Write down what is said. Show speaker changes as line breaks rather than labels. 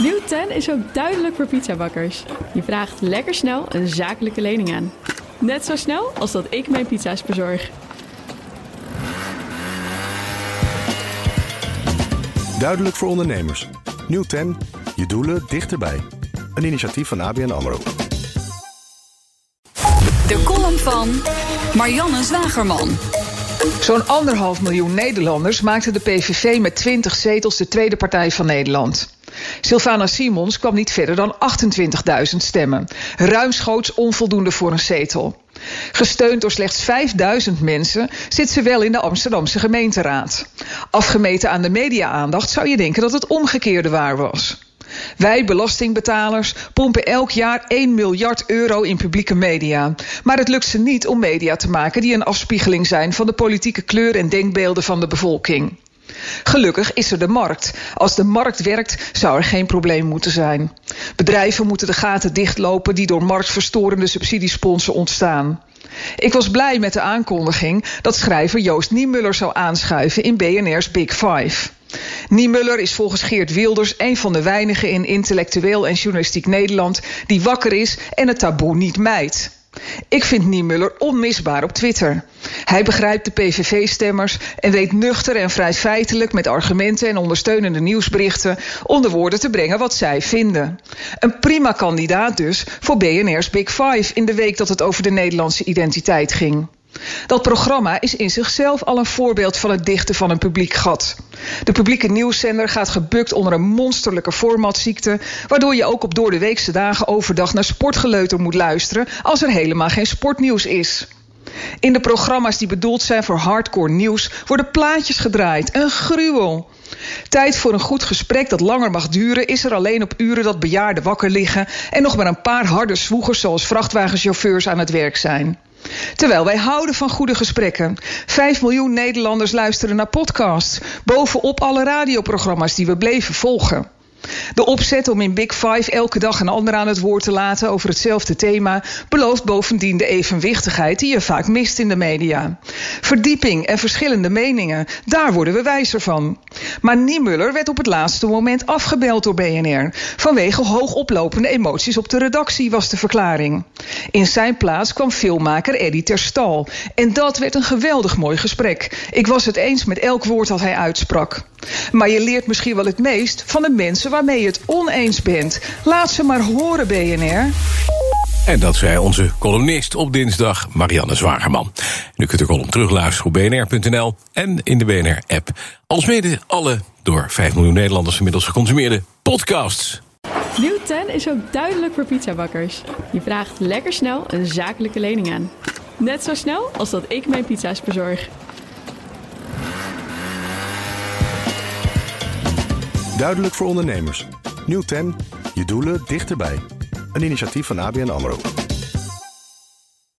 Nieuw 10 is ook duidelijk voor pizzabakkers. Je vraagt lekker snel een zakelijke lening aan. Net zo snel als dat ik mijn pizza's bezorg.
Duidelijk voor ondernemers. Nieuw 10. Je doelen dichterbij. Een initiatief van ABN AMRO.
De column van Marianne Zwagerman.
Zo'n anderhalf miljoen Nederlanders maakte de PVV met 20 zetels de tweede partij van Nederland. Sylvana Simons kwam niet verder dan 28.000 stemmen. Ruimschoots onvoldoende voor een zetel. Gesteund door slechts 5000 mensen zit ze wel in de Amsterdamse gemeenteraad. Afgemeten aan de media-aandacht zou je denken dat het omgekeerde waar was. Wij, belastingbetalers, pompen elk jaar 1 miljard euro in publieke media. Maar het lukt ze niet om media te maken die een afspiegeling zijn van de politieke kleur en denkbeelden van de bevolking. Gelukkig is er de markt. Als de markt werkt, zou er geen probleem moeten zijn. Bedrijven moeten de gaten dichtlopen die door marktverstorende subsidiesponsen ontstaan. Ik was blij met de aankondiging dat schrijver Joost Niemuller zou aanschuiven in BNR's Big Five. Niemuller is volgens Geert Wilders een van de weinigen in intellectueel en journalistiek Nederland die wakker is en het taboe niet mijt. Ik vind Niemuller onmisbaar op Twitter. Hij begrijpt de PVV-stemmers en weet nuchter en vrij feitelijk met argumenten en ondersteunende nieuwsberichten onder woorden te brengen wat zij vinden. Een prima kandidaat dus voor BNR's Big Five in de week dat het over de Nederlandse identiteit ging. Dat programma is in zichzelf al een voorbeeld van het dichten van een publiek gat. De publieke nieuwszender gaat gebukt onder een monsterlijke formatziekte, waardoor je ook op door de weekse dagen overdag naar sportgeleuter moet luisteren als er helemaal geen sportnieuws is. In de programma's die bedoeld zijn voor hardcore nieuws worden plaatjes gedraaid. Een gruwel. Tijd voor een goed gesprek dat langer mag duren is er alleen op uren dat bejaarden wakker liggen en nog maar een paar harde zwoegers zoals vrachtwagenchauffeurs aan het werk zijn. Terwijl wij houden van goede gesprekken. Vijf miljoen Nederlanders luisteren naar podcasts. Bovenop alle radioprogramma's die we bleven volgen. De opzet om in Big Five elke dag een ander aan het woord te laten over hetzelfde thema belooft bovendien de evenwichtigheid die je vaak mist in de media. Verdieping en verschillende meningen, daar worden we wijzer van. Maar Niemuller werd op het laatste moment afgebeld door BNR. Vanwege hoogoplopende emoties op de redactie was de verklaring. In zijn plaats kwam filmmaker Eddie Terstal. En dat werd een geweldig mooi gesprek. Ik was het eens met elk woord dat hij uitsprak. Maar je leert misschien wel het meest van de mensen waarmee je het oneens bent. Laat ze maar horen, BNR.
En dat zei onze columnist op dinsdag, Marianne Zwagerman. Nu kunt u column terugluisteren op bnr.nl en in de BNR-app. Alsmede alle door 5 miljoen Nederlanders inmiddels geconsumeerde podcasts.
Nieuw 10 is ook duidelijk voor pizzabakkers. Je vraagt lekker snel een zakelijke lening aan. Net zo snel als dat ik mijn pizza's bezorg.
Duidelijk voor ondernemers. Nieuw 10. Je doelen dichterbij. Een initiatief van ABN AMRO.